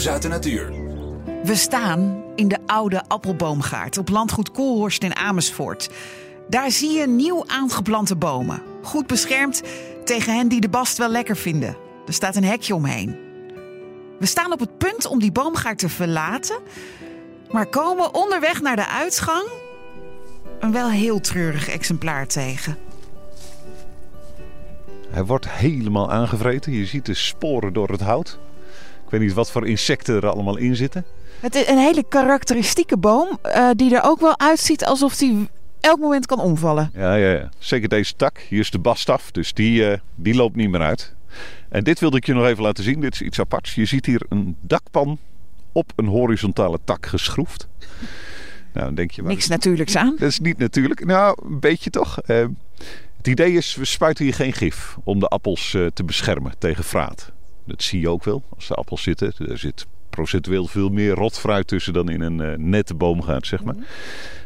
Nieuws uit de natuur. We staan in de oude appelboomgaard op landgoed Koolhorst in Amersfoort. Daar zie je nieuw aangeplante bomen. Goed beschermd tegen hen die de bast wel lekker vinden. Er staat een hekje omheen. We staan op het punt om die boomgaard te verlaten, maar komen onderweg naar de uitgang een wel heel treurig exemplaar tegen. Hij wordt helemaal aangevreten. Je ziet de sporen door het hout. Ik weet niet wat voor insecten er allemaal in zitten. Het is een hele karakteristieke boom uh, die er ook wel uitziet alsof die elk moment kan omvallen. Ja, ja, ja. zeker deze tak. Hier is de bastaf, dus die, uh, die loopt niet meer uit. En dit wilde ik je nog even laten zien. Dit is iets aparts. Je ziet hier een dakpan op een horizontale tak geschroefd. Nou, dan denk je, Niks natuurlijks aan. Dat is niet natuurlijk. Nou, een beetje toch. Uh, het idee is, we spuiten hier geen gif om de appels te beschermen tegen vraat. Dat zie je ook wel als de appels zitten. Er zit procentueel veel meer rotfruit tussen dan in een uh, nette boomgaard, zeg maar. Mm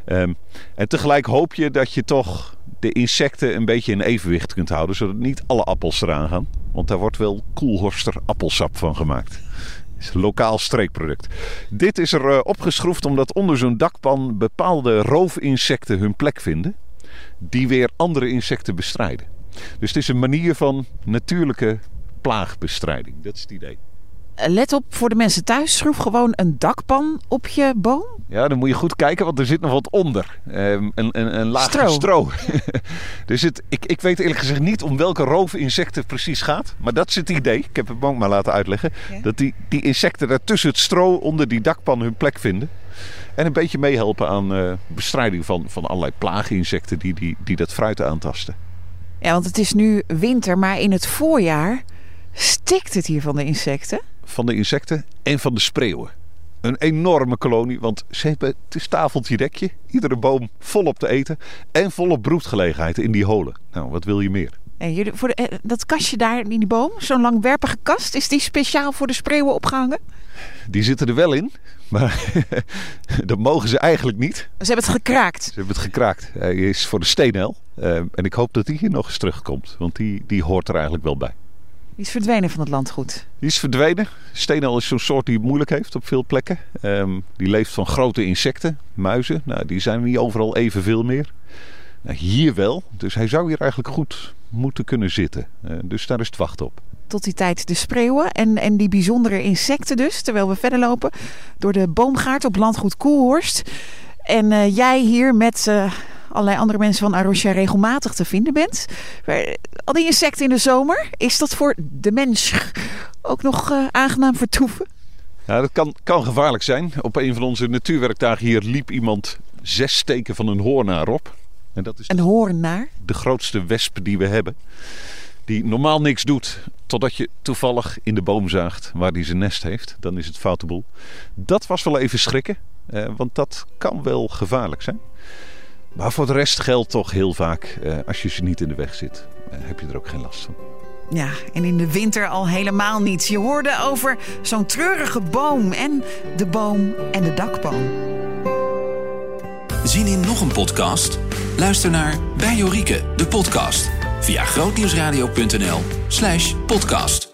-hmm. um, en tegelijk hoop je dat je toch de insecten een beetje in evenwicht kunt houden, zodat niet alle appels eraan gaan. Want daar wordt wel koelhorster appelsap van gemaakt. Is een lokaal streekproduct. Dit is er uh, opgeschroefd omdat onder zo'n dakpan bepaalde roofinsecten hun plek vinden. Die weer andere insecten bestrijden. Dus het is een manier van natuurlijke plaagbestrijding. Dat is het idee. Let op voor de mensen thuis. Schroef gewoon een dakpan op je boom. Ja, dan moet je goed kijken, want er zit nog wat onder. Um, een, een, een laagje stro. stro. dus het, ik, ik weet eerlijk gezegd niet om welke roofinsecten het precies gaat. Maar dat is het idee. Ik heb het ook maar laten uitleggen. Ja. Dat die, die insecten daar tussen het stro onder die dakpan hun plek vinden. En een beetje meehelpen aan uh, bestrijding van, van allerlei plaaginsecten die, die, die dat fruit aantasten. Ja, want het is nu winter, maar in het voorjaar stikt het hier van de insecten van de insecten en van de spreeuwen. Een enorme kolonie, want ze hebben het is tafeltje dekje. Iedere boom volop te eten en volop broedgelegenheid in die holen. Nou, wat wil je meer? En jullie, voor de, dat kastje daar in die boom, zo'n langwerpige kast, is die speciaal voor de spreeuwen opgehangen? Die zitten er wel in, maar dat mogen ze eigenlijk niet. Ze hebben het gekraakt. Ze hebben het gekraakt. Hij is voor de steenel. Uh, en ik hoop dat die hier nog eens terugkomt, want die, die hoort er eigenlijk wel bij. Die is verdwenen van het landgoed. Die is verdwenen. Steenal is zo'n soort die het moeilijk heeft op veel plekken. Um, die leeft van grote insecten, muizen. Nou, die zijn niet overal evenveel meer. Nou, hier wel. Dus hij zou hier eigenlijk goed moeten kunnen zitten. Uh, dus daar is het wacht op. Tot die tijd de spreeuwen en, en die bijzondere insecten dus. Terwijl we verder lopen door de boomgaard op landgoed Koelhorst. En uh, jij hier met... Uh, allerlei andere mensen van Arosha regelmatig te vinden bent. Al die insecten in de zomer, is dat voor de mens ook nog uh, aangenaam vertoeven? Ja, dat kan, kan gevaarlijk zijn. Op een van onze natuurwerkdagen hier liep iemand zes steken van een hoornaar op. En dat is een hoornaar? De grootste wesp die we hebben. Die normaal niks doet totdat je toevallig in de boom zaagt waar hij zijn nest heeft. Dan is het foute boel. Dat was wel even schrikken, eh, want dat kan wel gevaarlijk zijn. Maar voor de rest geldt toch heel vaak, eh, als je ze niet in de weg zit, eh, heb je er ook geen last van. Ja, en in de winter al helemaal niets. Je hoorde over zo'n treurige boom en de boom en de dakboom. Zien in nog een podcast? Luister naar Bij Jorike, de podcast. Via grootnieuwsradio.nl slash podcast.